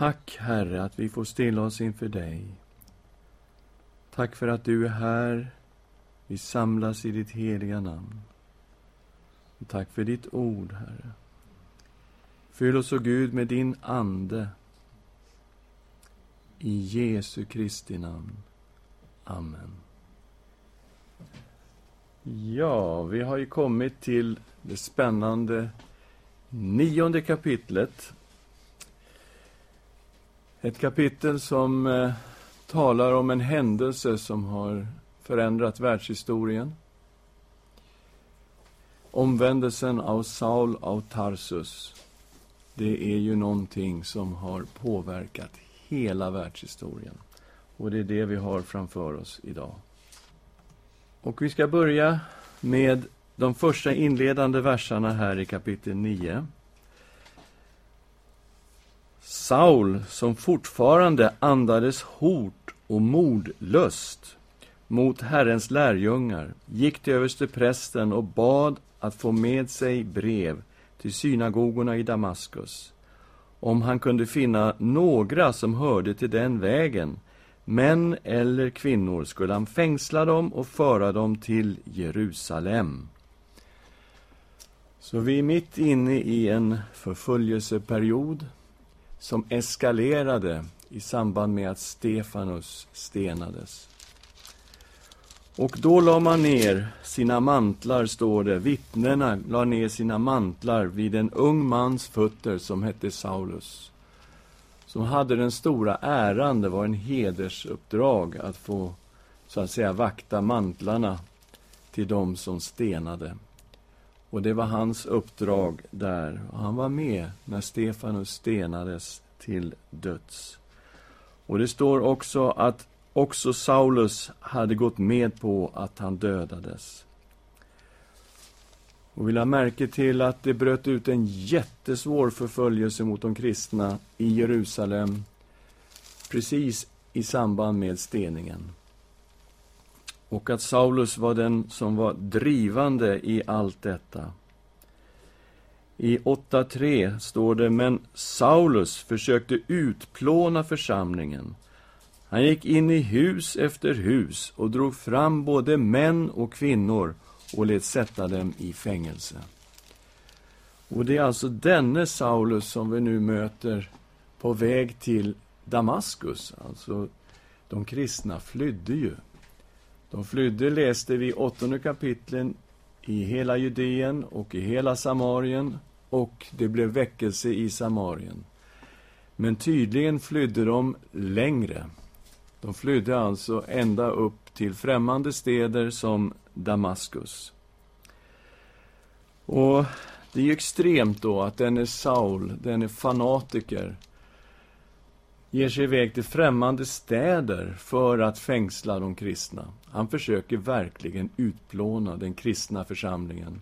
Tack, Herre, att vi får stilla oss inför dig. Tack för att du är här. Vi samlas i ditt heliga namn. Och tack för ditt ord, Herre. Fyll oss, o Gud, med din Ande. I Jesu Kristi namn. Amen. Ja, vi har ju kommit till det spännande nionde kapitlet. Ett kapitel som eh, talar om en händelse som har förändrat världshistorien. Omvändelsen av Saul av Tarsus. Det är ju någonting som har påverkat hela världshistorien. Och det är det vi har framför oss idag. Och vi ska börja med de första inledande verserna här i kapitel 9. Saul, som fortfarande andades hot och mordlust mot Herrens lärjungar, gick till översteprästen och bad att få med sig brev till synagogorna i Damaskus, om han kunde finna några som hörde till den vägen, män eller kvinnor, skulle han fängsla dem och föra dem till Jerusalem. Så vi är mitt inne i en förföljelseperiod som eskalerade i samband med att Stefanus stenades. Och då la man ner sina mantlar, står det. Vittnena la ner sina mantlar vid en ung mans fötter som hette Saulus. Som hade den stora äran, det var en hedersuppdrag, att få så att säga vakta mantlarna till dem som stenade. Och det var hans uppdrag där. Och han var med när Stefanus stenades till döds. Och det står också att också Saulus hade gått med på att han dödades. Och vi la märke till att det bröt ut en jättesvår förföljelse mot de kristna i Jerusalem precis i samband med steningen. Och att Saulus var den som var drivande i allt detta. I 8.3 står det, men Saulus försökte utplåna församlingen. Han gick in i hus efter hus och drog fram både män och kvinnor och lät sätta dem i fängelse. Och det är alltså denne Saulus som vi nu möter på väg till Damaskus. Alltså, de kristna flydde ju. De flydde, läste vi, åttonde kapitlen, i hela Judeen och i hela Samarien och det blev väckelse i Samarien. Men tydligen flydde de längre. De flydde alltså ända upp till främmande städer som Damaskus. Och det är ju extremt då att denne Saul, denne fanatiker, ger sig iväg till främmande städer för att fängsla de kristna. Han försöker verkligen utplåna den kristna församlingen.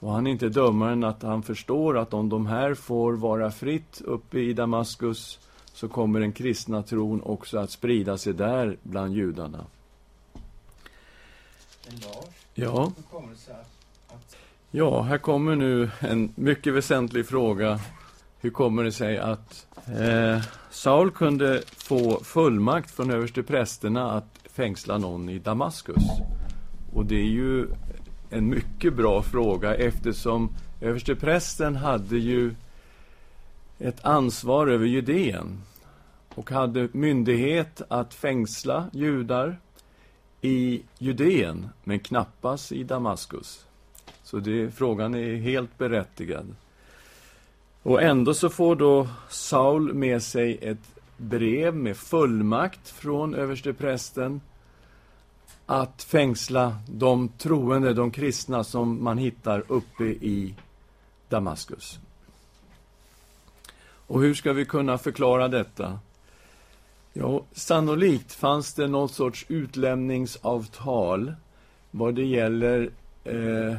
Och han är inte dummare än att han förstår att om de här får vara fritt uppe i Damaskus så kommer den kristna tron också att sprida sig där bland judarna. Ja. Ja, här kommer nu en mycket väsentlig fråga. Hur kommer det sig att eh, Saul kunde få fullmakt från översteprästerna att fängsla någon i Damaskus? Och det är ju en mycket bra fråga eftersom översteprästen hade ju ett ansvar över Judeen och hade myndighet att fängsla judar i Judeen, men knappast i Damaskus. Så det, frågan är helt berättigad. Och ändå så får då Saul med sig ett brev med fullmakt från översteprästen att fängsla de troende, de kristna som man hittar uppe i Damaskus. Och hur ska vi kunna förklara detta? Ja, sannolikt fanns det någon sorts utlämningsavtal vad det gäller eh,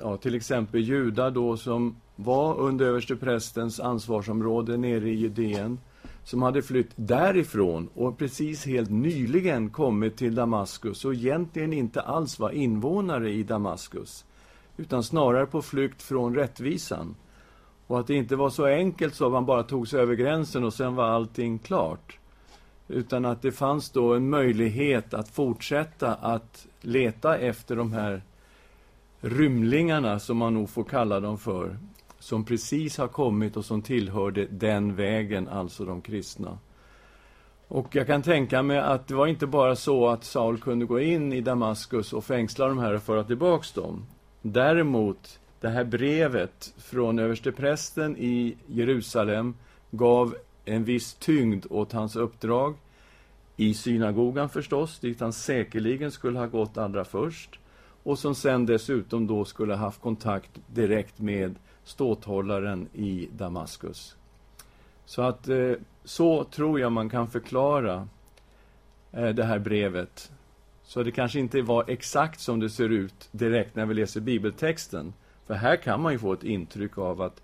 ja, till exempel judar då som var under översteprästens ansvarsområde nere i Judeen som hade flytt därifrån och precis helt nyligen kommit till Damaskus och egentligen inte alls var invånare i Damaskus utan snarare på flykt från rättvisan. Och att det inte var så enkelt så att man bara tog sig över gränsen och sen var allting klart. Utan att det fanns då en möjlighet att fortsätta att leta efter de här rymlingarna, som man nog får kalla dem för, som precis har kommit och som tillhörde den vägen, alltså de kristna. Och jag kan tänka mig att det var inte bara så att Saul kunde gå in i Damaskus och fängsla de här och föra tillbaks dem. Däremot, det här brevet från översteprästen i Jerusalem gav en viss tyngd åt hans uppdrag. I synagogan förstås, dit han säkerligen skulle ha gått allra först. Och som sen dessutom då skulle ha haft kontakt direkt med ståthållaren i Damaskus. Så att eh, så tror jag man kan förklara eh, det här brevet. Så det kanske inte var exakt som det ser ut direkt när vi läser bibeltexten. För här kan man ju få ett intryck av att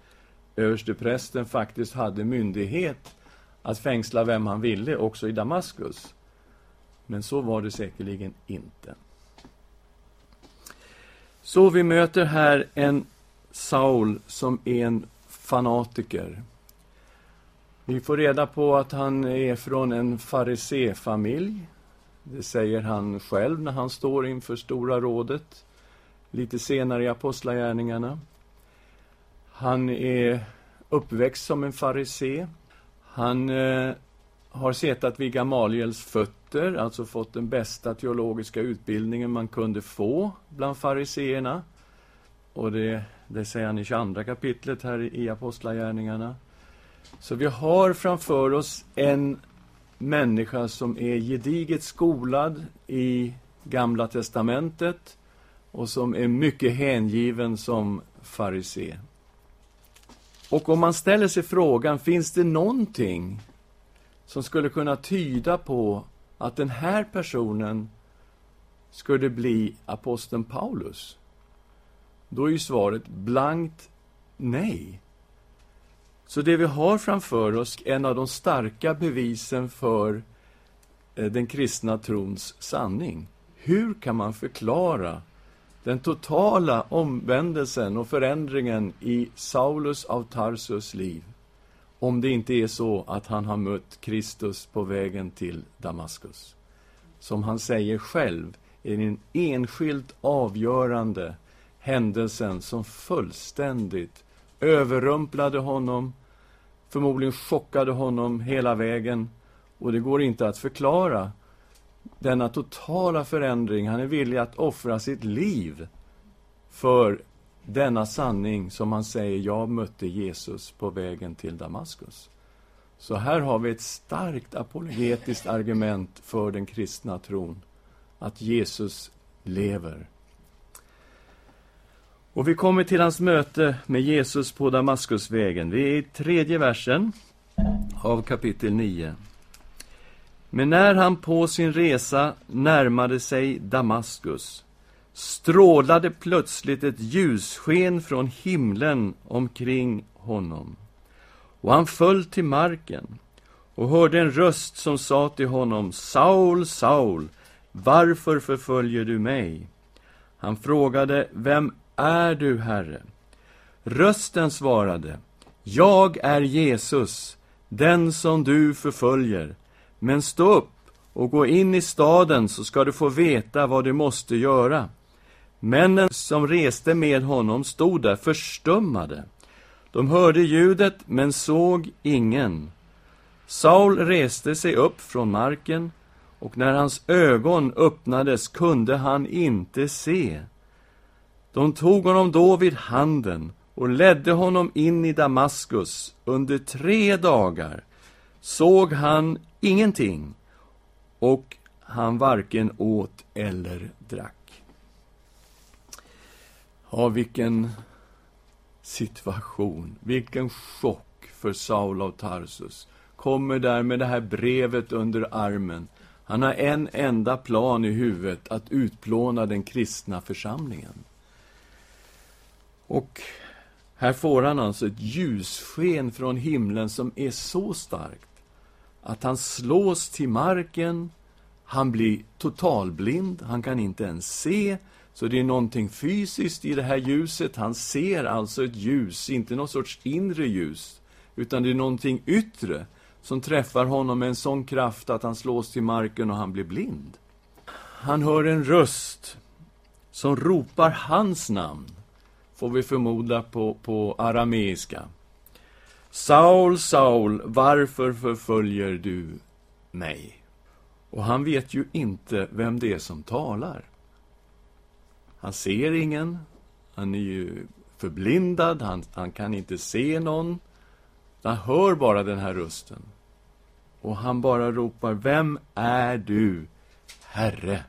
översteprästen faktiskt hade myndighet att fängsla vem han ville, också i Damaskus. Men så var det säkerligen inte. Så vi möter här en Saul som en fanatiker. Vi får reda på att han är från en fariséfamilj. Det säger han själv när han står inför Stora rådet, lite senare i Apostlagärningarna. Han är uppväxt som en farisé. Han eh, har suttit vid Gamaliels fötter, alltså fått den bästa teologiska utbildningen man kunde få bland fariseerna. Och det, det säger han i 22 kapitlet här i Apostlagärningarna. Så vi har framför oss en människa som är gediget skolad i Gamla testamentet och som är mycket hängiven som farisé. Och om man ställer sig frågan, finns det någonting som skulle kunna tyda på att den här personen skulle bli aposteln Paulus? Då är ju svaret blankt nej. Så det vi har framför oss, är en av de starka bevisen för eh, den kristna trons sanning. Hur kan man förklara den totala omvändelsen och förändringen i Saulus av Tarsus liv om det inte är så att han har mött Kristus på vägen till Damaskus. Som han säger själv, är den enskilt avgörande händelsen som fullständigt överrumplade honom, förmodligen chockade honom hela vägen. Och det går inte att förklara denna totala förändring. Han är villig att offra sitt liv för denna sanning som han säger, jag mötte Jesus på vägen till Damaskus. Så här har vi ett starkt apologetiskt argument för den kristna tron, att Jesus lever. Och vi kommer till hans möte med Jesus på Damaskusvägen. Vi är i tredje versen av kapitel 9. Men när han på sin resa närmade sig Damaskus strålade plötsligt ett ljussken från himlen omkring honom. Och han föll till marken och hörde en röst som sa till honom, Saul, Saul, varför förföljer du mig? Han frågade, vem är du, Herre? Rösten svarade, Jag är Jesus, den som du förföljer. Men stå upp och gå in i staden, så ska du få veta vad du måste göra. Männen som reste med honom stod där förstummade. De hörde ljudet, men såg ingen. Saul reste sig upp från marken, och när hans ögon öppnades kunde han inte se. De tog honom då vid handen och ledde honom in i Damaskus. Under tre dagar såg han ingenting, och han varken åt eller drack. Ja, vilken situation, vilken chock för Saul av Tarsus. Kommer där med det här brevet under armen. Han har en enda plan i huvudet, att utplåna den kristna församlingen. Och här får han alltså ett ljussken från himlen som är så starkt att han slås till marken, han blir totalblind, han kan inte ens se, Så det är någonting fysiskt i det här ljuset. Han ser alltså ett ljus, inte någon sorts inre ljus, utan det är någonting yttre som träffar honom med en sån kraft att han slås till marken och han blir blind. Han hör en röst som ropar hans namn, får vi förmoda på, på arameiska. Saul, Saul, varför förföljer du mig? Och han vet ju inte vem det är som talar. Han ser ingen, han är ju förblindad, han, han kan inte se någon. Han hör bara den här rösten. Och han bara ropar, Vem är du, Herre?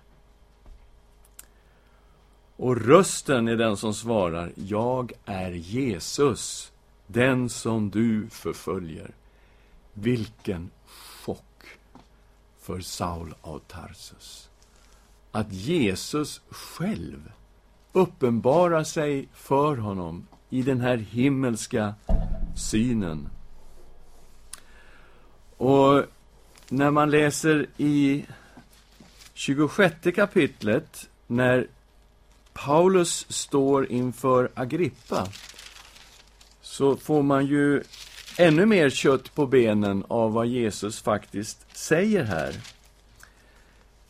Och rösten är den som svarar, Jag är Jesus, den som du förföljer. Vilken chock för Saul av Tarsus. Att Jesus själv uppenbarar sig för honom i den här himmelska synen. Och när man läser i 26 kapitlet, när Paulus står inför Agrippa, så får man ju ännu mer kött på benen av vad Jesus faktiskt säger här.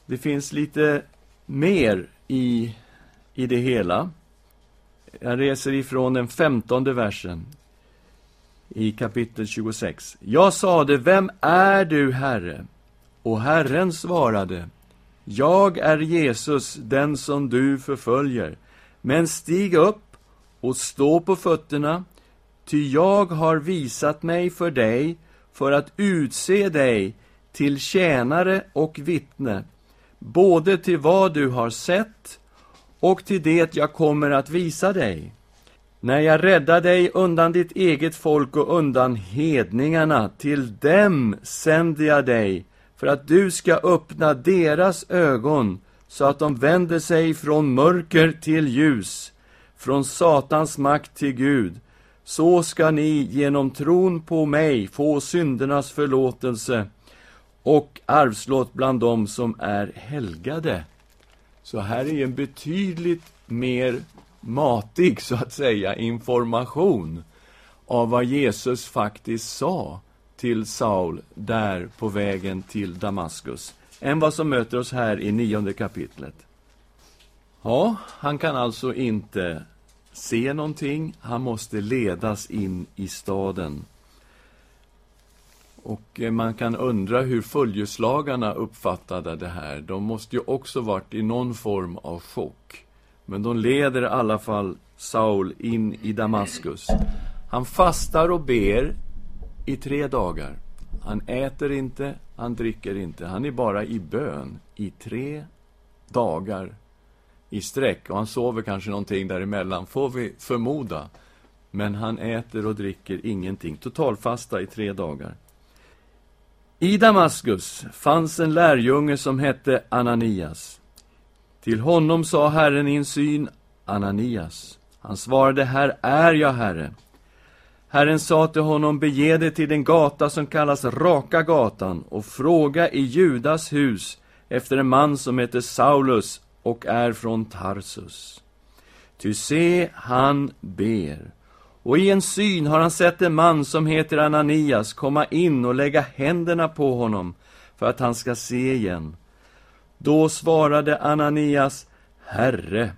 Det finns lite mer i, i det hela. Jag reser ifrån den femtonde versen i kapitel 26. Jag sade, vem är du, Herre? Och Herren svarade, jag är Jesus, den som du förföljer. Men stig upp och stå på fötterna, ty jag har visat mig för dig för att utse dig till tjänare och vittne, både till vad du har sett och till det jag kommer att visa dig. När jag räddar dig undan ditt eget folk och undan hedningarna, till dem sänder jag dig, för att du ska öppna deras ögon, så att de vänder sig från mörker till ljus, från Satans makt till Gud. Så ska ni genom tron på mig få syndernas förlåtelse och arvslott bland dem som är helgade. Så här är en betydligt mer matig, så att säga, information av vad Jesus faktiskt sa till Saul där på vägen till Damaskus, än vad som möter oss här i nionde kapitlet. Ja, han kan alltså inte se någonting, han måste ledas in i staden. Och eh, man kan undra hur följeslagarna uppfattade det här. De måste ju också varit i någon form av chock. Men de leder i alla fall Saul in i Damaskus. Han fastar och ber i tre dagar. Han äter inte, han dricker inte. Han är bara i bön i tre dagar i sträck. Och han sover kanske någonting däremellan, får vi förmoda. Men han äter och dricker ingenting. Totalfasta i tre dagar. I Damaskus fanns en lärjunge som hette Ananias. Till honom sa Herren i en syn, Ananias. Han svarade, här är jag, Herre. Herren sa till honom, bege dig till den gata som kallas Raka gatan och fråga i Judas hus efter en man som heter Saulus och är från Tarsus. Ty se, han ber. Och i en syn har han sett en man som heter Ananias komma in och lägga händerna på honom för att han ska se igen. Då svarade Ananias, Herre,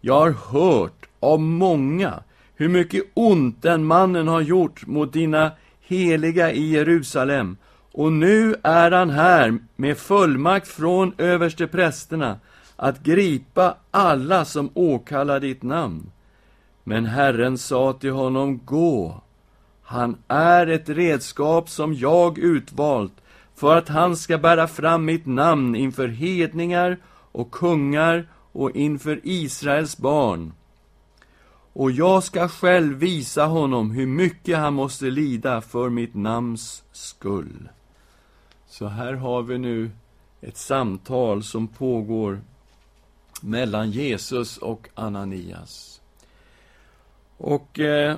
jag har hört av många hur mycket ont den mannen har gjort mot dina heliga i Jerusalem, och nu är han här med fullmakt från översteprästerna att gripa alla som åkallar ditt namn. Men Herren sa till honom, gå. Han är ett redskap som jag utvalt för att han ska bära fram mitt namn inför hedningar och kungar och inför Israels barn. Och jag ska själv visa honom hur mycket han måste lida för mitt namns skull. Så här har vi nu ett samtal som pågår mellan Jesus och Ananias. Och eh,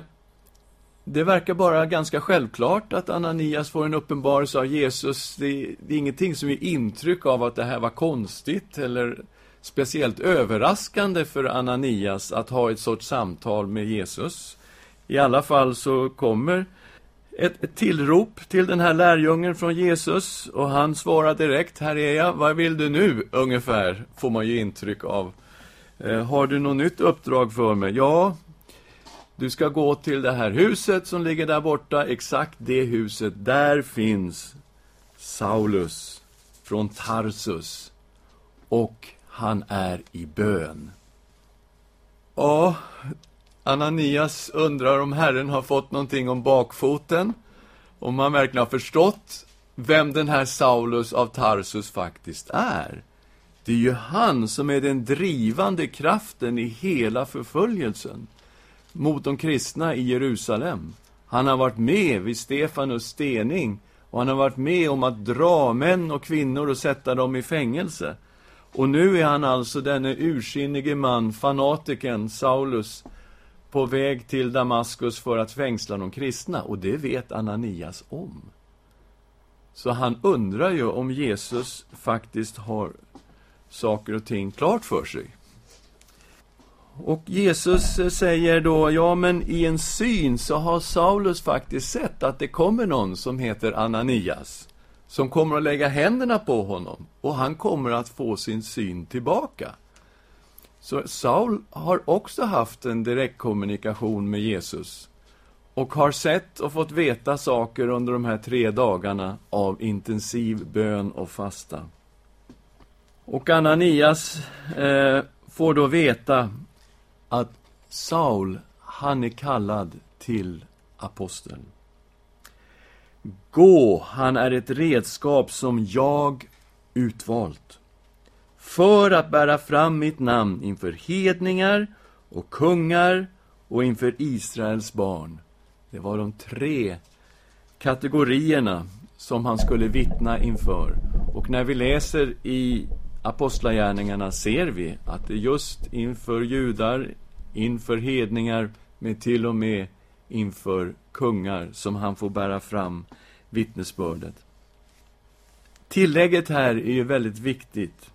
det verkar bara ganska självklart att Ananias får en uppenbarelse av Jesus. Det, det, är ingenting som ger intryck av att det här var konstigt eller speciellt överraskande för Ananias att ha ett sorts samtal med Jesus. I alla fall så kommer ett, ett tillrop till den här lärjungen från Jesus och han svarar direkt, här är jag, vad vill du nu? Ungefär, får man ju intryck av. Eh, har du något nytt uppdrag för mig? Ja, du ska gå till det här huset som ligger där borta, exakt det huset. Där finns Saulus från Tarsus och han är i bön. Ja, Ananias undrar om Herren har fått någonting om bakfoten, om han verkligen har förstått vem den här Saulus av Tarsus faktiskt är. Det är ju han som är den drivande kraften i hela förföljelsen mot de kristna i Jerusalem. Han har varit med vid Stefanus stening och han har varit med om att dra män och kvinnor och sätta dem i fängelse. Och nu är han alltså denne ursinnige man, fanatiken Saulus, på väg till Damaskus för att fängsla de kristna. Och det vet Ananias om. Så han undrar ju om Jesus faktiskt har saker och ting klart för sig. Och Jesus eh, säger då, ja men i en syn så har Saulus faktiskt sett att det kommer någon som heter Ananias, som kommer att lägga händerna på honom, och han kommer att få sin syn tillbaka. Så Saul har också haft en direktkommunikation med Jesus, och har sett och fått veta saker under de här tre dagarna av intensiv bön och fasta. Och Ananias eh, får då veta att Saul, han är kallad till aposteln. Gå, han är ett redskap som jag utvalt för att bära fram mitt namn inför hedningar och kungar och inför Israels barn. Det var de tre kategorierna som han skulle vittna inför. Och när vi läser i Apostlagärningarna ser vi att det just inför judar, inför hedningar, men till och med inför kungar som han får bära fram vittnesbördet. Tillägget här är ju väldigt viktigt.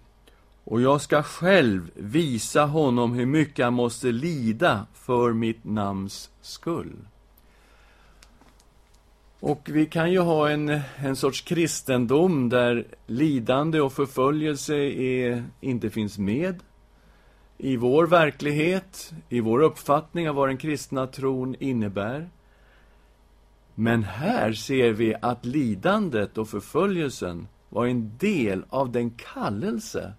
Och jag ska själv visa honom hur mycket han måste lida för mitt namns skull. Och vi kan ju ha en, en sorts kristendom där lidande och förföljelse är, inte finns med i vår verklighet, i vår uppfattning av vad den kristna tron innebär. Men här ser vi att lidandet och förföljelsen var en del av den kallelse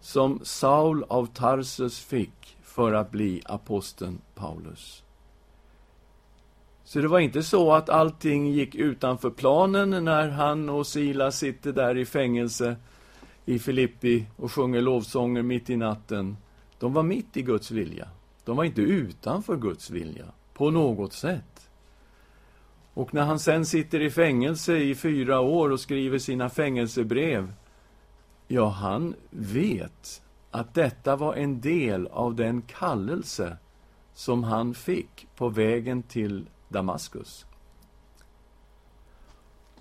som Saul av Tarsus fick för att bli aposteln Paulus. Så det var inte så att allting gick utanför planen när han och Silas sitter där i fängelse i Filippi och sjunger lovsånger mitt i natten. De var mitt i Guds vilja. De var inte utanför Guds vilja, på något sätt. Och när han sen sitter i fängelse i fyra år och skriver sina fängelsebrev, ja, han vet att detta var en del av den kallelse som han fick på vägen till Damaskus.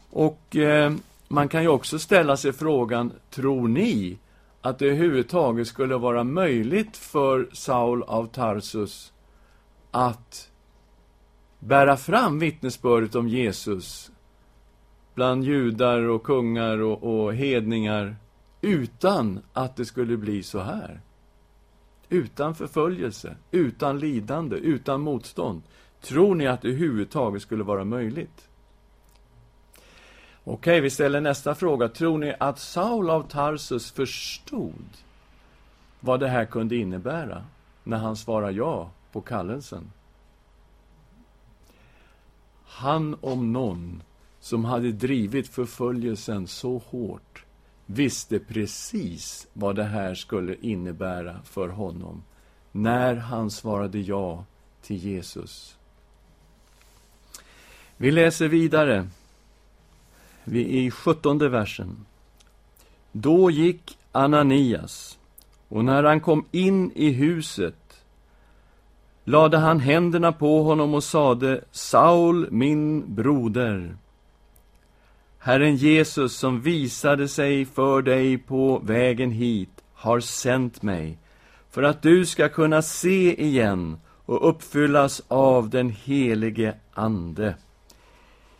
Och eh, man kan ju också ställa sig frågan, tror ni att det överhuvudtaget skulle vara möjligt för Saul av Tarsus att bära fram vittnesbördet om Jesus bland judar och kungar och, och hedningar utan att det skulle bli så här? Utan förföljelse, utan lidande, utan motstånd. Tror ni att det överhuvudtaget skulle vara möjligt? Okej, vi ställer nästa fråga. Tror ni att Saul av Tarsus förstod vad det här kunde innebära när han svarade ja på kallelsen? Han om någon, som hade drivit förföljelsen så hårt, visste precis vad det här skulle innebära för honom när han svarade ja till Jesus. Vi läser vidare. Vi är i sjuttonde versen. Då gick Ananias, och när han kom in i huset lade han händerna på honom och sade, Saul, min broder. Herren Jesus, som visade sig för dig på vägen hit, har sänt mig för att du ska kunna se igen och uppfyllas av den helige Ande.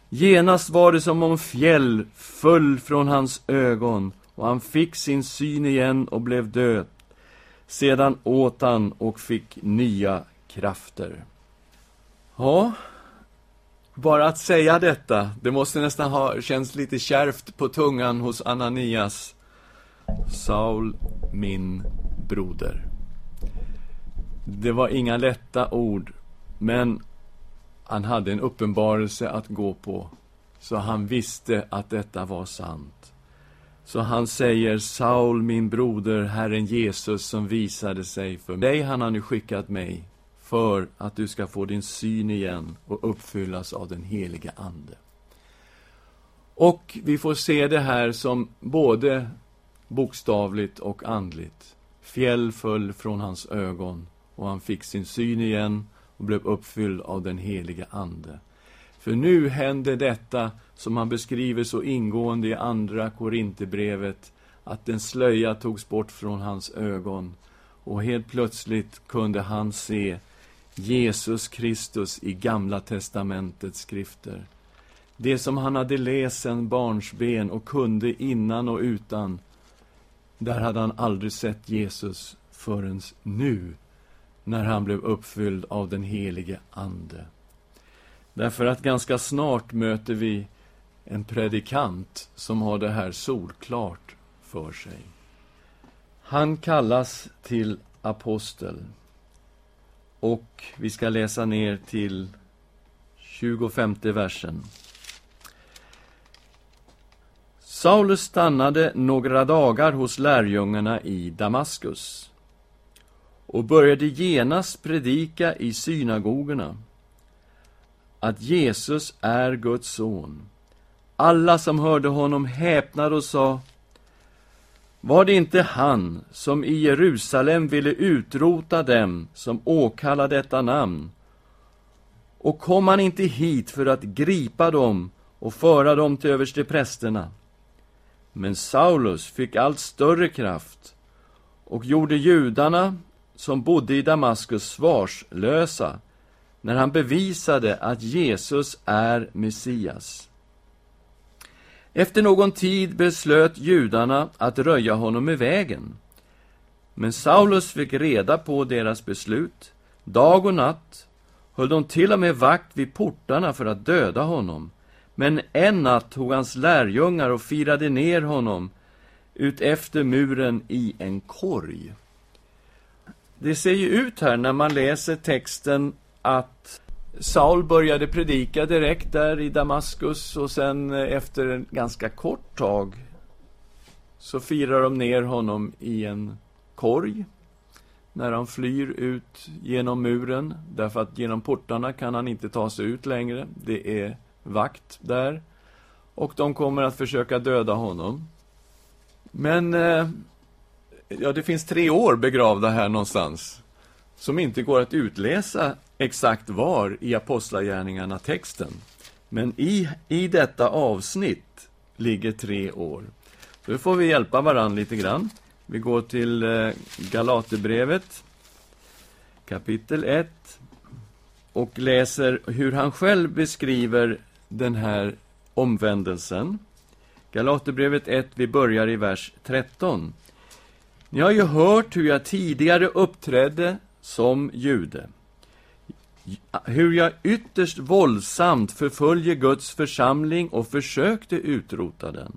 Genast var det som om fjäll föll från hans ögon och han fick sin syn igen och blev död. Sedan åt han och fick nya krafter. Ja, bara att säga detta, det måste nästan ha känts lite kärvt på tungan hos Ananias. Saul, min broder. Det var inga lätta ord, men han hade en uppenbarelse att gå på, så han visste att detta var sant. Så han säger, Saul, min broder, Herren Jesus som visade sig för dig, han har nu skickat mig för att du ska få din syn igen och uppfyllas av den heliga Ande. Och vi får se det här som både bokstavligt och andligt. Fjäll föll från hans ögon och han fick sin syn igen och blev uppfylld av den heliga Ande. För nu hände detta som han beskriver så ingående i Andra Korinthierbrevet, att den slöja togs bort från hans ögon och helt plötsligt kunde han se Jesus Kristus i Gamla testamentets skrifter. Det som han hade läst sedan barnsben och kunde innan och utan, där hade han aldrig sett Jesus förrän nu, när han blev uppfylld av den helige Ande. Därför att ganska snart möter vi en predikant som har det här solklart för sig. Han kallas till apostel. Och vi ska läsa ner till 25 versen. Saulus stannade några dagar hos lärjungarna i Damaskus och började genast predika i synagogorna att Jesus är Guds son. Alla som hörde honom häpnade och sa var det inte han som i Jerusalem ville utrota dem som åkallar detta namn? Och kom han inte hit för att gripa dem och föra dem till översteprästerna? Men Saulus fick allt större kraft och gjorde judarna som bodde i Damaskus svarslösa när han bevisade att Jesus är Messias. Efter någon tid beslöt judarna att röja honom i vägen. Men Saulus fick reda på deras beslut. Dag och natt höll de till och med vakt vid portarna för att döda honom. Men en natt tog hans lärjungar och firade ner honom ut efter muren i en korg. Det ser ju ut här när man läser texten att Saul började predika direkt där i Damaskus och sen efter en ganska kort tag så firar de ner honom i en korg när han flyr ut genom muren, därför att genom portarna kan han inte ta sig ut längre. Det är vakt där. Och de kommer att försöka döda honom. Men, eh, ja, det finns tre år begravda här någonstans, som inte går att utläsa exakt var i Apostlagärningarna-texten. Men i, i detta avsnitt ligger tre år. Nu får vi hjälpa varandra lite grann. Vi går till eh, Galaterbrevet, kapitel 1 och läser hur han själv beskriver den här omvändelsen. Galaterbrevet 1, vi börjar i vers 13. Ni har ju hört hur jag tidigare uppträdde som jude hur jag ytterst våldsamt förföljer Guds församling och försökte utrota den.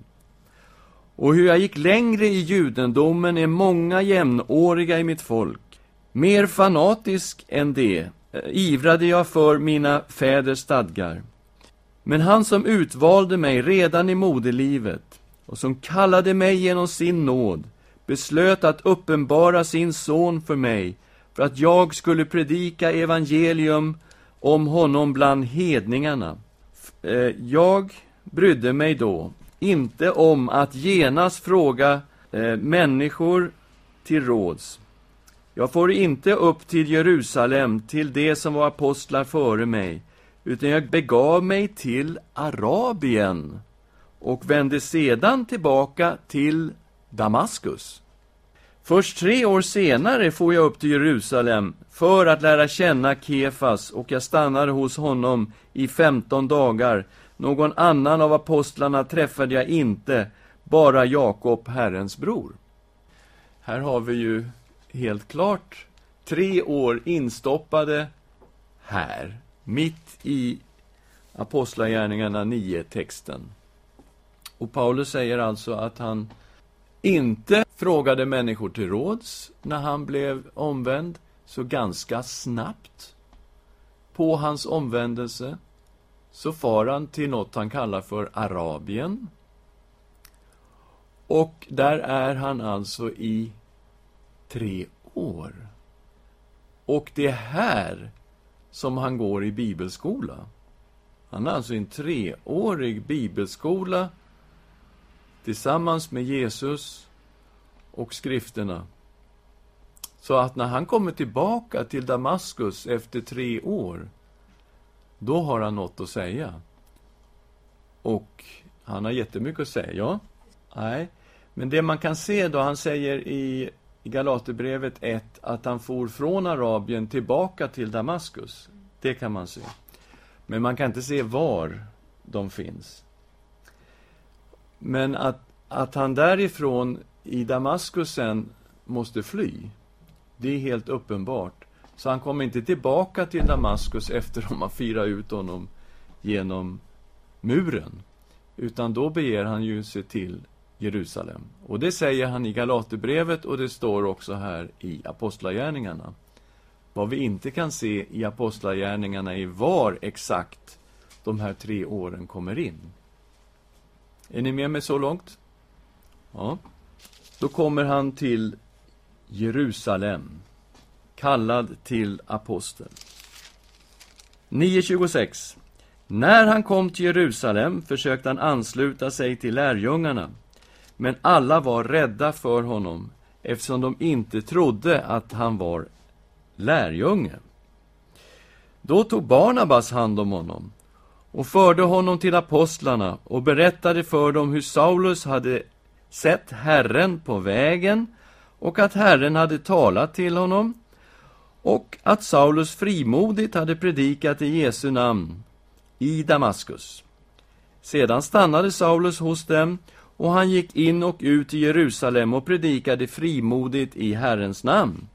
Och hur jag gick längre i judendomen än många jämnåriga i mitt folk. Mer fanatisk än det eh, ivrade jag för mina fäders stadgar. Men han som utvalde mig redan i moderlivet och som kallade mig genom sin nåd beslöt att uppenbara sin son för mig för att jag skulle predika evangelium om honom bland hedningarna. Eh, jag brydde mig då inte om att genast fråga eh, människor till råds. Jag får inte upp till Jerusalem, till det som var apostlar före mig, utan jag begav mig till Arabien och vände sedan tillbaka till Damaskus. Först tre år senare får jag upp till Jerusalem för att lära känna Kefas och jag stannade hos honom i femton dagar. Någon annan av apostlarna träffade jag inte, bara Jakob, Herrens bror. Här har vi ju helt klart tre år instoppade här, mitt i Apostlagärningarna 9-texten. Och Paulus säger alltså att han inte frågade människor till råds när han blev omvänd, så ganska snabbt på hans omvändelse så far han till något han kallar för Arabien. Och där är han alltså i tre år. Och det är här som han går i bibelskola. Han är alltså i en treårig bibelskola tillsammans med Jesus och skrifterna. Så att när han kommer tillbaka till Damaskus efter tre år, då har han något att säga. Och han har jättemycket att säga, ja. Nej, men det man kan se då, han säger i, Galaterbrevet 1 att han for från Arabien tillbaka till Damaskus. Det kan man se. Men man kan inte se var de finns. Men att, att han därifrån i Damaskus sen måste fly, det är helt uppenbart. Så han kommer inte tillbaka till Damaskus efter att de har firat ut honom genom muren. Utan då beger han ju sig till Jerusalem. Och det säger han i Galaterbrevet och det står också här i Apostlagärningarna. Vad vi inte kan se i Apostlagärningarna är var exakt de här tre åren kommer in. Är ni med mig så långt? Ja. Då kommer han till Jerusalem, kallad till apostel. 9.26 När han kom till Jerusalem försökte han ansluta sig till lärjungarna, men alla var rädda för honom eftersom de inte trodde att han var lärjunge. Då tog Barnabas hand om honom och förde honom till apostlarna och berättade för dem hur Saulus hade sett Herren på vägen och att Herren hade talat till honom och att Saulus frimodigt hade predikat i Jesu namn i Damaskus. Sedan stannade Saulus hos dem och han gick in och ut i Jerusalem och predikade frimodigt i Herrens namn.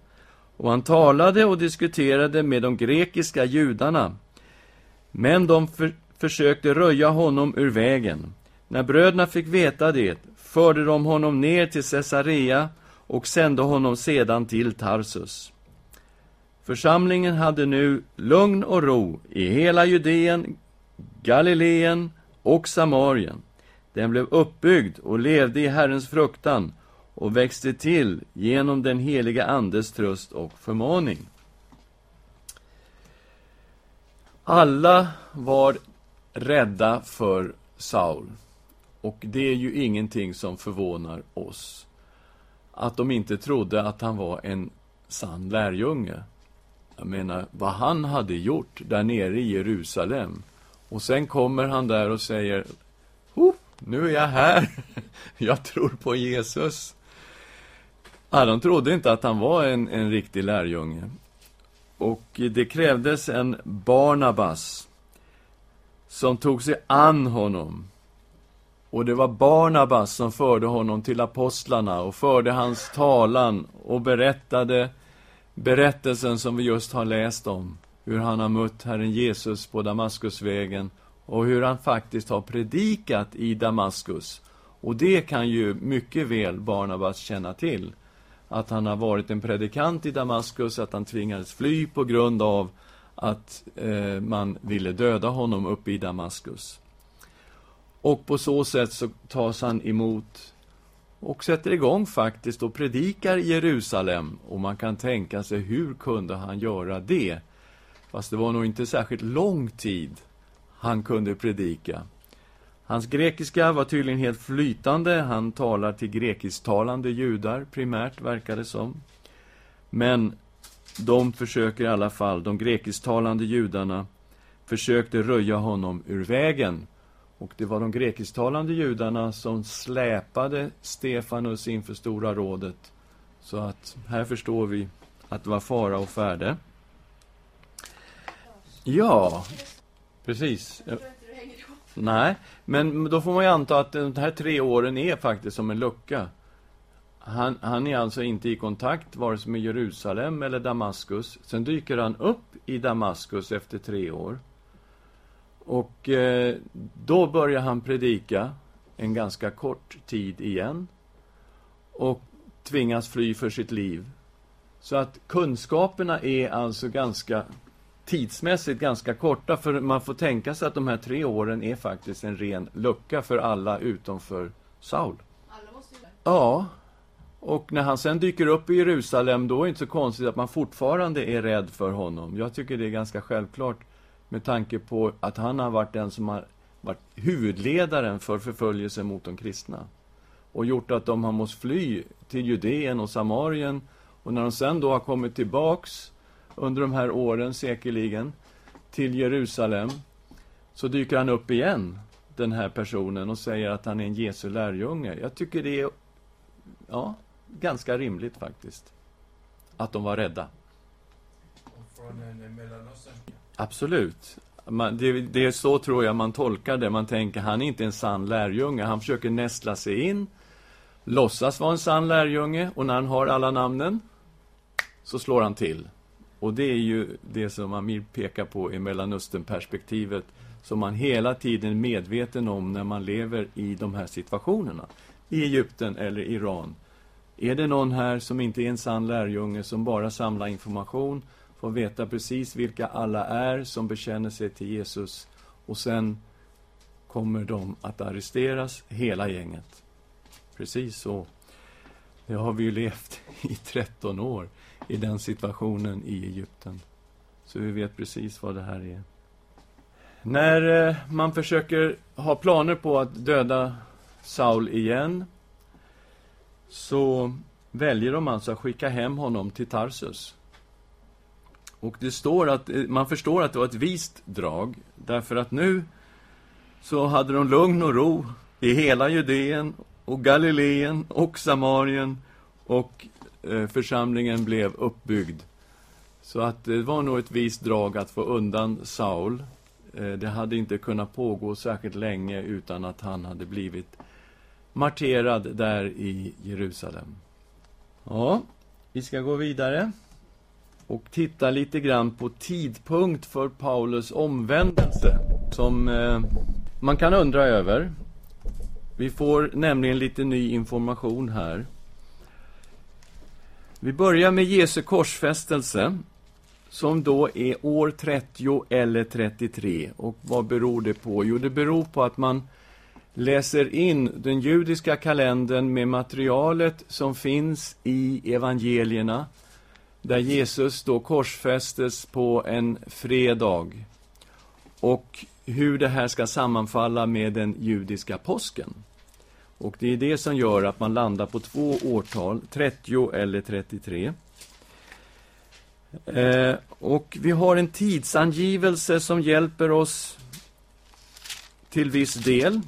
Och han talade och diskuterade med de grekiska judarna. Men de för försökte röja honom ur vägen. När bröderna fick veta det förde de honom ner till Caesarea och sände honom sedan till Tarsus. Församlingen hade nu lugn och ro i hela Judeen, Galileen och Samarien. Den blev uppbyggd och levde i Herrens fruktan och växte till genom den heliga Andes tröst och förmaning. Alla var rädda för Saul. Och det är ju ingenting som förvånar oss. Att de inte trodde att han var en sann lärjunge. Jag menar, vad han hade gjort där nere i Jerusalem. Och sen kommer han där och säger, oh, nu är jag här. Jag tror på Jesus. Ja, de trodde inte att han var en, en riktig lärjunge. Och det krävdes en Barnabas som tog sig an honom. Och det var Barnabas som förde honom till apostlarna och förde hans talan och berättade berättelsen som vi just har läst om. Hur han har mött Herren Jesus på Damaskusvägen och hur han faktiskt har predikat i Damaskus. Och det kan ju mycket väl Barnabas känna till. Att han har varit en predikant i Damaskus, att han tvingades fly på grund av att eh, man ville döda honom uppe i Damaskus. Och på så sätt så tas han emot och sätter igång faktiskt och predikar i Jerusalem. Och man kan tänka sig, hur kunde han göra det? Fast det var nog inte särskilt lång tid han kunde predika. Hans grekiska var tydligen helt flytande. Han talar till grekisktalande judar primärt, verkar det som. Men de försöker i alla fall, de grekisktalande judarna, försökte röja honom ur vägen. Och det var de grekisktalande judarna som släpade Stefanus inför Stora rådet Så att här förstår vi att det var fara och färde. Ja, precis. Nej, men då får man ju anta att de här tre åren är faktiskt som en lucka. Han, han är alltså inte i kontakt vare sig med Jerusalem eller Damaskus. Sen dyker han upp i Damaskus efter tre år. Och eh, då börjar han predika en ganska kort tid igen. Och tvingas fly för sitt liv. Så att kunskaperna är alltså ganska tidsmässigt ganska korta, för man får tänka sig att de här tre åren är faktiskt en ren lucka för alla utom för Saul. Ja, och när han sen dyker upp i Jerusalem, då är det inte så konstigt att man fortfarande är rädd för honom. Jag tycker det är ganska självklart med tanke på att han har varit den som har varit huvudledaren för förföljelsen mot de kristna. Och gjort att de har måste fly till Judeen och Samarien. Och när de sen då har kommit tillbaks under de här åren, säkerligen, till Jerusalem, så dyker han upp igen, den här personen, och säger att han är en Jesu lärjunge. Jag tycker det är, ja, ganska rimligt faktiskt, att de var rädda. Från Mellanöstern? Absolut. Man, det, det, är så, tror jag, man tolkar det. Man tänker, han är inte en sann lärjunge. Han försöker nästla sig in, låtsas vara en sann lärjunge, och när han har alla namnen, så slår han till. Och det är ju det som Amir pekar på i Mellanösternperspektivet som man hela tiden är medveten om när man lever i de här situationerna. I Egypten eller Iran. Är det någon här som inte är en sann lärjunge, som bara samlar information, får veta precis vilka alla är som bekänner sig till Jesus, och sen kommer de att arresteras, hela gänget. Precis så. Det har vi ju levt i 13 år i den situationen i Egypten. Så vi vet precis vad det här är. När eh, man försöker ha planer på att döda Saul igen så väljer de alltså att skicka hem honom till Tarsus. Och det står att, eh, man förstår att det var ett vist drag, därför att nu så hade de lugn och ro i hela Judeen och Galileen och Samarien och eh, församlingen blev uppbyggd. Så att det var nog ett vist drag att få undan Saul. Eh, det hade inte kunnat pågå särskilt länge utan att han hade blivit marterad där i Jerusalem. Ja, vi ska gå vidare och titta lite grann på tidpunkt för Paulus omvändelse, som eh, man kan undra över. Vi får nämligen lite ny information här. Vi börjar med Jesu korsfästelse, som då är år 30 eller 33. Och vad beror det på? Jo, det beror på att man läser in den judiska kalendern med materialet som finns i evangelierna, där Jesus då korsfästes på en fredag. Och hur det här ska sammanfalla med den judiska påsken. Och det är det som gör att man landar på två årtal, 30 eller 33. Eh, och vi har en tidsangivelse som hjälper oss till viss del.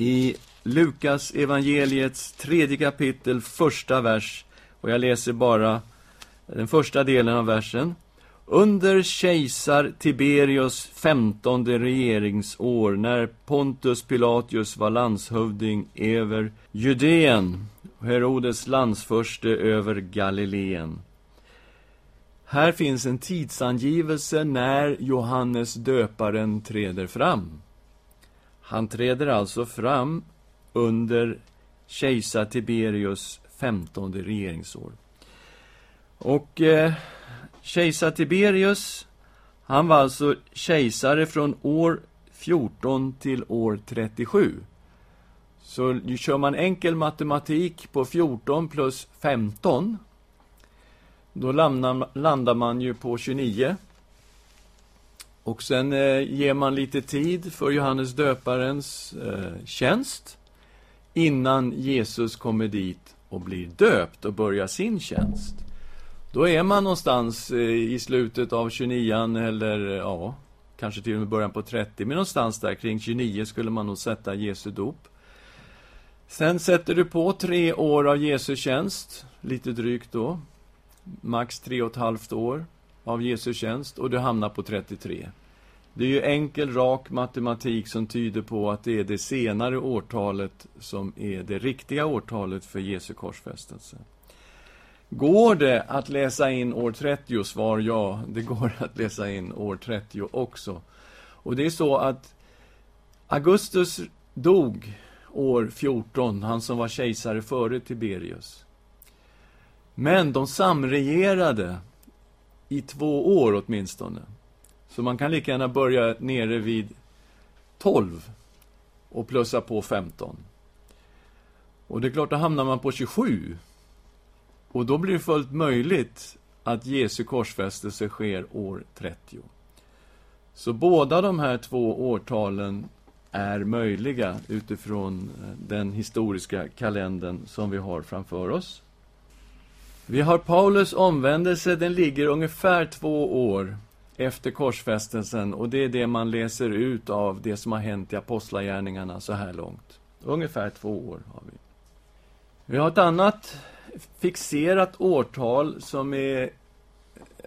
I Lukas evangeliets tredje kapitel, första vers. Och jag läser bara den första delen av versen. Under kejsar Tiberius femtonde regeringsår, när Pontus Pilatius var landshövding över Judeen, Herodes landsförste över Galileen. Här finns en tidsangivelse när Johannes döparen träder fram. Han träder alltså fram under kejsar Tiberius femtonde regeringsår. Och eh, Kejsar Tiberius, han var alltså kejsare från år 14 till år 37. Så kör man enkel matematik på 14 plus 15, då landar, landar man ju på 29. Och sen eh, ger man lite tid för Johannes döparens eh, tjänst innan Jesus kommer dit och blir döpt och börjar sin tjänst. Då är man någonstans eh, i slutet av 29 eller eh, ja, kanske till och med början på 30, men någonstans där kring 29 skulle man nog sätta Jesu dop. Sen sätter du på tre år av Jesu tjänst. lite drygt då. Max tre och ett halvt år av Jesu tjänst och du hamnar på 33. Det är ju enkel, rak matematik som tyder på att det är det senare årtalet som är det riktiga årtalet för Jesu korsfästelse. Går det att läsa in år 30? Svar ja, det går att läsa in år 30 också. Och det är så att Augustus dog år 14, han som var kejsare före Tiberius. Men de samregerade i två år åtminstone. Så man kan lika gärna börja nere vid 12 och plussa på 15. Och det är klart, då hamnar man på 27. Och då blir det fullt möjligt att Jesu korsfästelse sker år 30. Så båda de här två årtalen är möjliga utifrån eh, den historiska kalendern som vi har framför oss. Vi har Paulus omvändelse, den ligger ungefär två år efter korsfästelsen och det är det man läser ut av det som har hänt i Apostlagärningarna så här långt. Ungefär två år har vi. Vi har ett annat fixerat årtal som är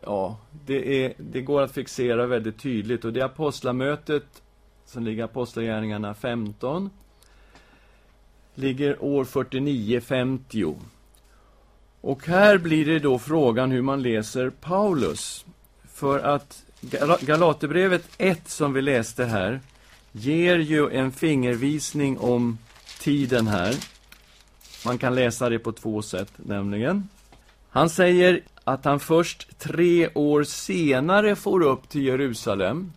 ja, det, är, det går att fixera väldigt tydligt och det är apostlamötet som ligger i Apostlagärningarna 15 ligger år 49-50. Och här blir det då frågan hur man läser Paulus. För att Galaterbrevet 1, som vi läste här, ger ju en fingervisning om tiden här. Man kan läsa det på två sätt, nämligen. Han säger att han först tre år senare får upp till Jerusalem.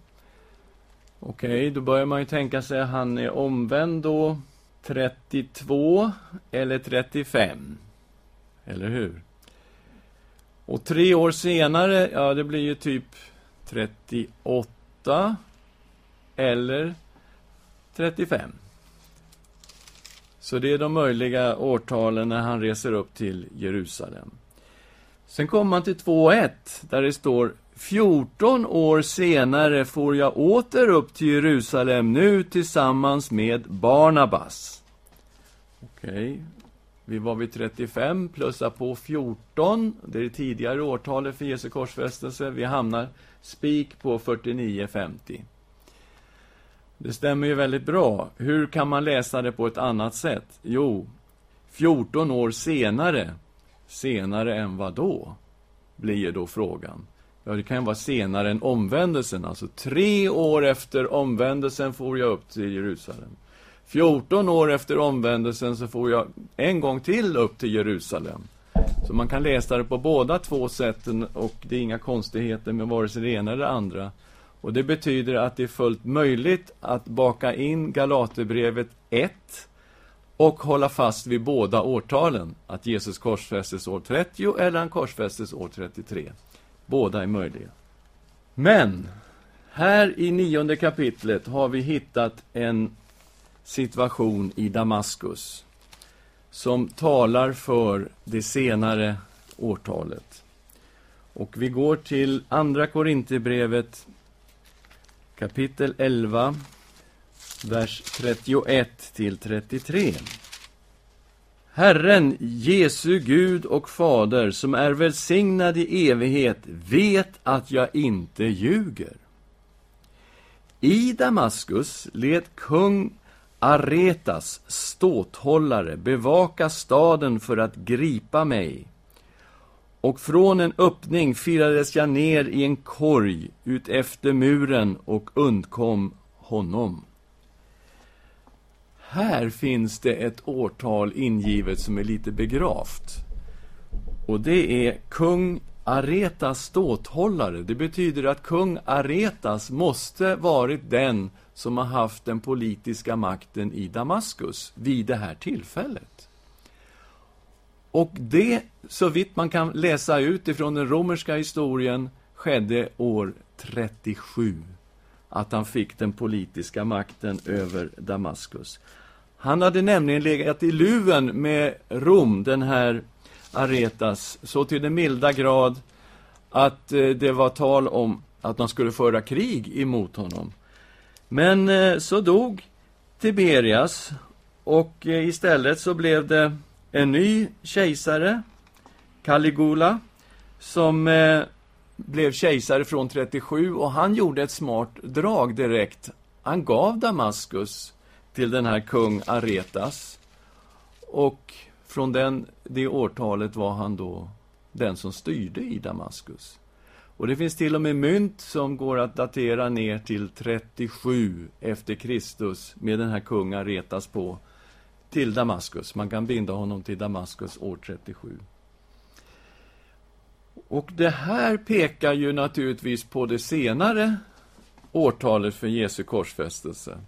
Okej, okay, då börjar man ju tänka sig att han är omvänd då 32 eller 35. Eller hur? Och tre år senare, ja det blir ju typ 38 eller 35. Så det är de möjliga årtalen när han reser upp till Jerusalem. Sen kommer man till 2.1, där det står 14 år senare får jag åter upp till Jerusalem, nu tillsammans med Barnabas. Okej vi var vid 35, plussa på 14, det är det tidigare årtalet för Jesu korsfästelse. Vi hamnar spik på 49,50. Det stämmer ju väldigt bra. Hur kan man läsa det på ett annat sätt? Jo, 14 år senare. Senare än vad då? Blir ju då frågan. Ja, det kan ju vara senare än omvändelsen. Alltså tre år efter omvändelsen får jag upp till Jerusalem. 14 år efter omvändelsen så får jag en gång till upp till Jerusalem. Så man kan läsa det på båda två sätten och det är inga konstigheter med vare sig det ena eller det andra. Och det betyder att det är fullt möjligt att baka in Galaterbrevet 1 och hålla fast vid båda årtalen. Att Jesus korsfästes år 30 eller han korsfästes år 33. Båda är möjliga. Men, här i nionde kapitlet har vi hittat en situation i Damaskus som talar för det senare årtalet. Och vi går till Andra Korinthierbrevet kapitel 11, vers 31 till 33. Herren, Jesu Gud och Fader, som är välsignad i evighet, vet att jag inte ljuger. I Damaskus lät kung Aretas ståthållare bevaka staden för att gripa mig. Och från en öppning firades jag ner i en korg ut efter muren och undkom honom. Här finns det ett årtal ingivet som är lite begravt. Och det är kung Aretas ståthållare. Det betyder att kung Aretas måste varit den som har haft den politiska makten i Damaskus vid det här tillfället. Och det, så vitt man kan läsa ut ifrån den romerska historien, skedde år 37. Att han fick den politiska makten över Damaskus. Han hade nämligen legat i luven med Rom, den här Aretas, så till den milda grad att eh, det var tal om att man skulle föra krig emot honom. Men eh, så dog Tiberias och eh, istället så blev det en ny kejsare Caligula, som blev kejsare från 37 och han gjorde ett smart drag direkt. Han gav Damaskus till den här kung Aretas. Och från den, det årtalet var han då den som styrde i Damaskus. Och det finns till och med mynt som går att datera ner till 37 efter Kristus med den här kungen retas på till Damaskus. Man kan binda honom till Damaskus år 37. Och det här pekar ju naturligtvis på det senare årtalet för Jesu korsfästelse.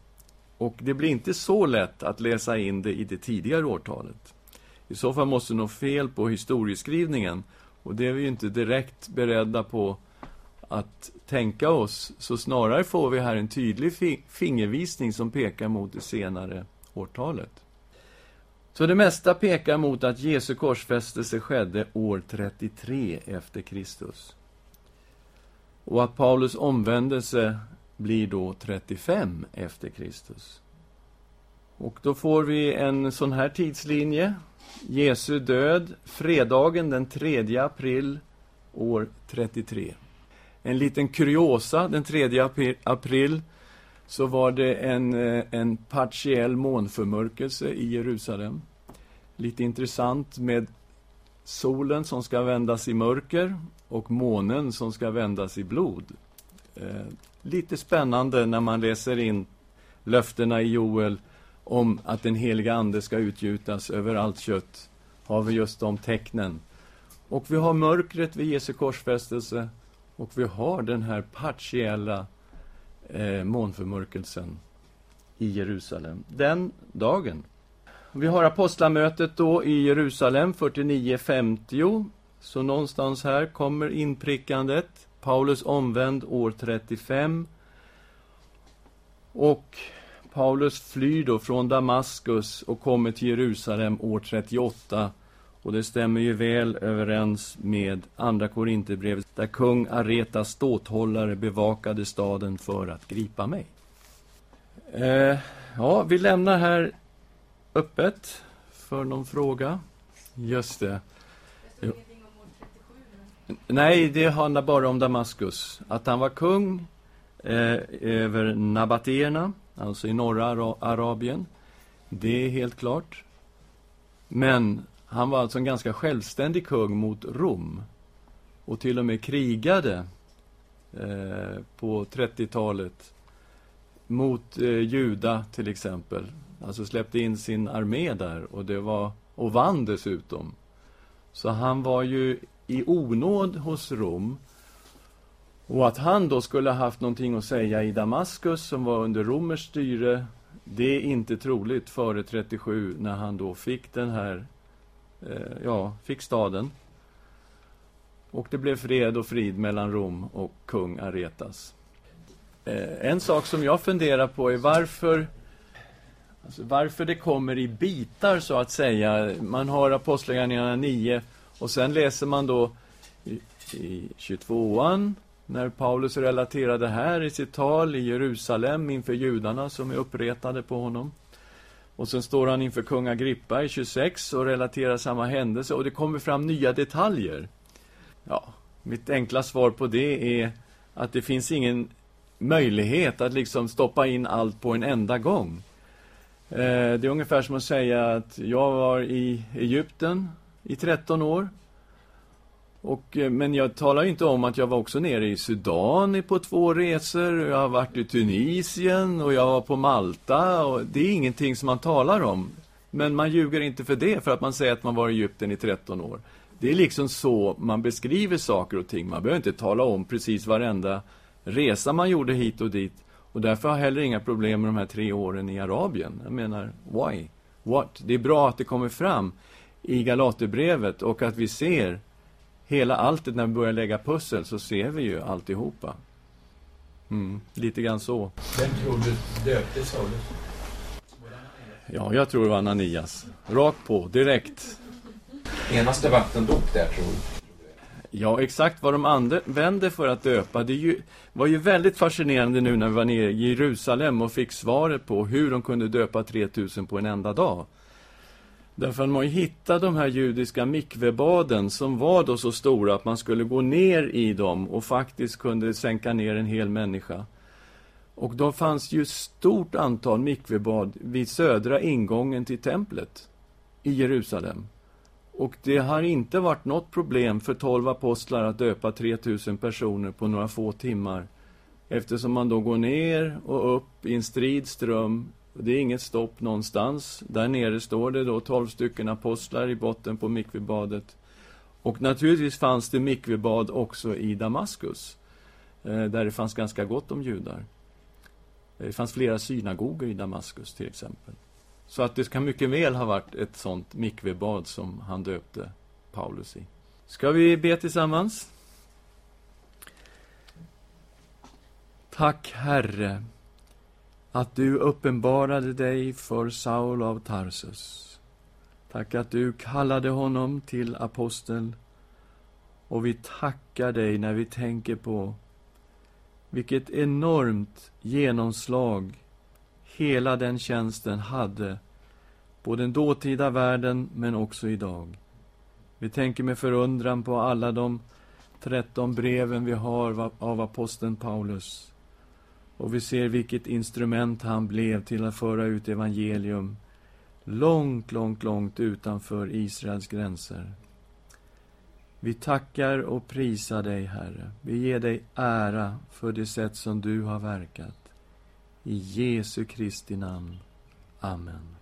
Och det blir inte så lätt att läsa in det i det tidigare årtalet. I så fall måste det något fel på historieskrivningen. Och det är vi ju inte direkt beredda på att tänka oss. Så snarare får vi här en tydlig fingervisning som pekar mot det senare årtalet. Så det mesta pekar mot att Jesu korsfästelse skedde år 33 efter Kristus. Och att Paulus omvändelse blir då 35 efter Kristus. Och då får vi en sån här tidslinje. Jesu död, fredagen den 3 april år 33. En liten kuriosa, den 3 april så var det en, eh, en partiell månförmörkelse i Jerusalem. Lite intressant med solen som ska vändas i mörker och månen som ska vändas i blod. Eh, lite spännande när man läser in löftena i Joel om att den heliga Ande ska utgjutas över allt kött, har vi just de tecknen. Och vi har mörkret vid Jesu korsfästelse och vi har den här partiella eh, månförmörkelsen i Jerusalem. Den dagen. Vi har apostlamötet då i Jerusalem 49-50. Så någonstans här kommer inprickandet. Paulus omvänd år 35. Och Paulus flyr då från Damaskus och kommer till Jerusalem år 38 och det stämmer ju väl överens med Andra Korinthierbrevet där kung Aretas ståthållare bevakade staden för att gripa mig. Eh, ja, vi lämnar här öppet för någon fråga. Just det. Nej, det handlar bara om Damaskus. Att han var kung eh, över nabatéerna, alltså i norra Arabien. Det är helt klart. Men han var alltså en ganska självständig kung mot Rom och till och med krigade eh, på 30-talet mot eh, Juda, till exempel. Alltså släppte in sin armé där och, det var, och vann dessutom. Så han var ju i onåd hos Rom. Och att han då skulle ha haft någonting att säga i Damaskus, som var under romerskt styre, det är inte troligt före 37, när han då fick den här Eh, ja, fick staden. Och det blev fred och frid mellan Rom och kung Aretas. Eh, en sak som jag funderar på är varför alltså varför det kommer i bitar, så att säga. Man har Apostlagärningarna 9 och sen läser man då i, i 22an när Paulus relaterade här i sitt tal i Jerusalem inför judarna som är uppretade på honom. Och sen står han inför kung Agrippa i 26 och relaterar samma händelse och det kommer fram nya detaljer. Ja, mitt enkla svar på det är att det finns ingen möjlighet att liksom stoppa in allt på en enda gång. Eh, det är ungefär som att säga att jag var i Egypten i 13 år och, eh, men jag talar inte om att jag var också nere i Sudan på två resor. Jag har varit i Tunisien och jag var på Malta. Och det är ingenting som man talar om. Men man ljuger inte för det, för att man säger att man var i Egypten i 13 år. Det är liksom så man beskriver saker och ting. Man behöver inte tala om precis varenda resa man gjorde hit och dit. Och därför har jag heller inga problem med de här tre åren i Arabien. Jag menar, why? What? Det är bra att det kommer fram i Galaterbrevet och att vi ser hela alltet, när vi börjar lägga pussel, så ser vi ju alltihopa. Mm, lite grann så. Vem tror du döpte Saulus? Ja, jag tror det var Ananias. Rakt på, direkt. Enaste vattendop där, tror du? Ja, exakt vad de använde för att döpa. Det ju, var ju väldigt fascinerande nu när vi var nere i Jerusalem och fick svaret på hur de kunde döpa 3000 på en enda dag. Därför att man har hittat de här judiska mikvebaden som var då så stora att man skulle gå ner i dem och faktiskt kunde sänka ner en hel människa. Och då fanns ju stort antal mikvebad vid södra ingången till templet i Jerusalem. Och det har inte varit något problem för tolv apostlar att döpa 3000 personer på några få timmar. Eftersom man då går ner och upp i en strid ström. Det är inget stopp någonstans. Där nere står det då tolv stycken apostlar i botten på mikvebadet. Och naturligtvis fanns det mikvebad också i Damaskus. Eh, där det fanns ganska gott om judar. Det fanns flera synagogor i Damaskus till exempel. Så att det kan mycket väl ha varit ett sånt mikvebad som han döpte Paulus i. Ska vi be tillsammans? Tack, Herre, att du uppenbarade dig för Saul av Tarsus. Tack att du kallade honom till apostel. Och vi tackar dig när vi tänker på vilket enormt genomslag hela den tjänsten hade på den dåtida världen, men också idag. Vi tänker med förundran på alla de 13 breven vi har av aposteln Paulus. Och vi ser vilket instrument han blev till att föra ut evangelium långt, långt, långt utanför Israels gränser. Vi tackar och prisar dig, Herre. Vi ger dig ära för det sätt som du har verkat. I Jesu Kristi namn. Amen.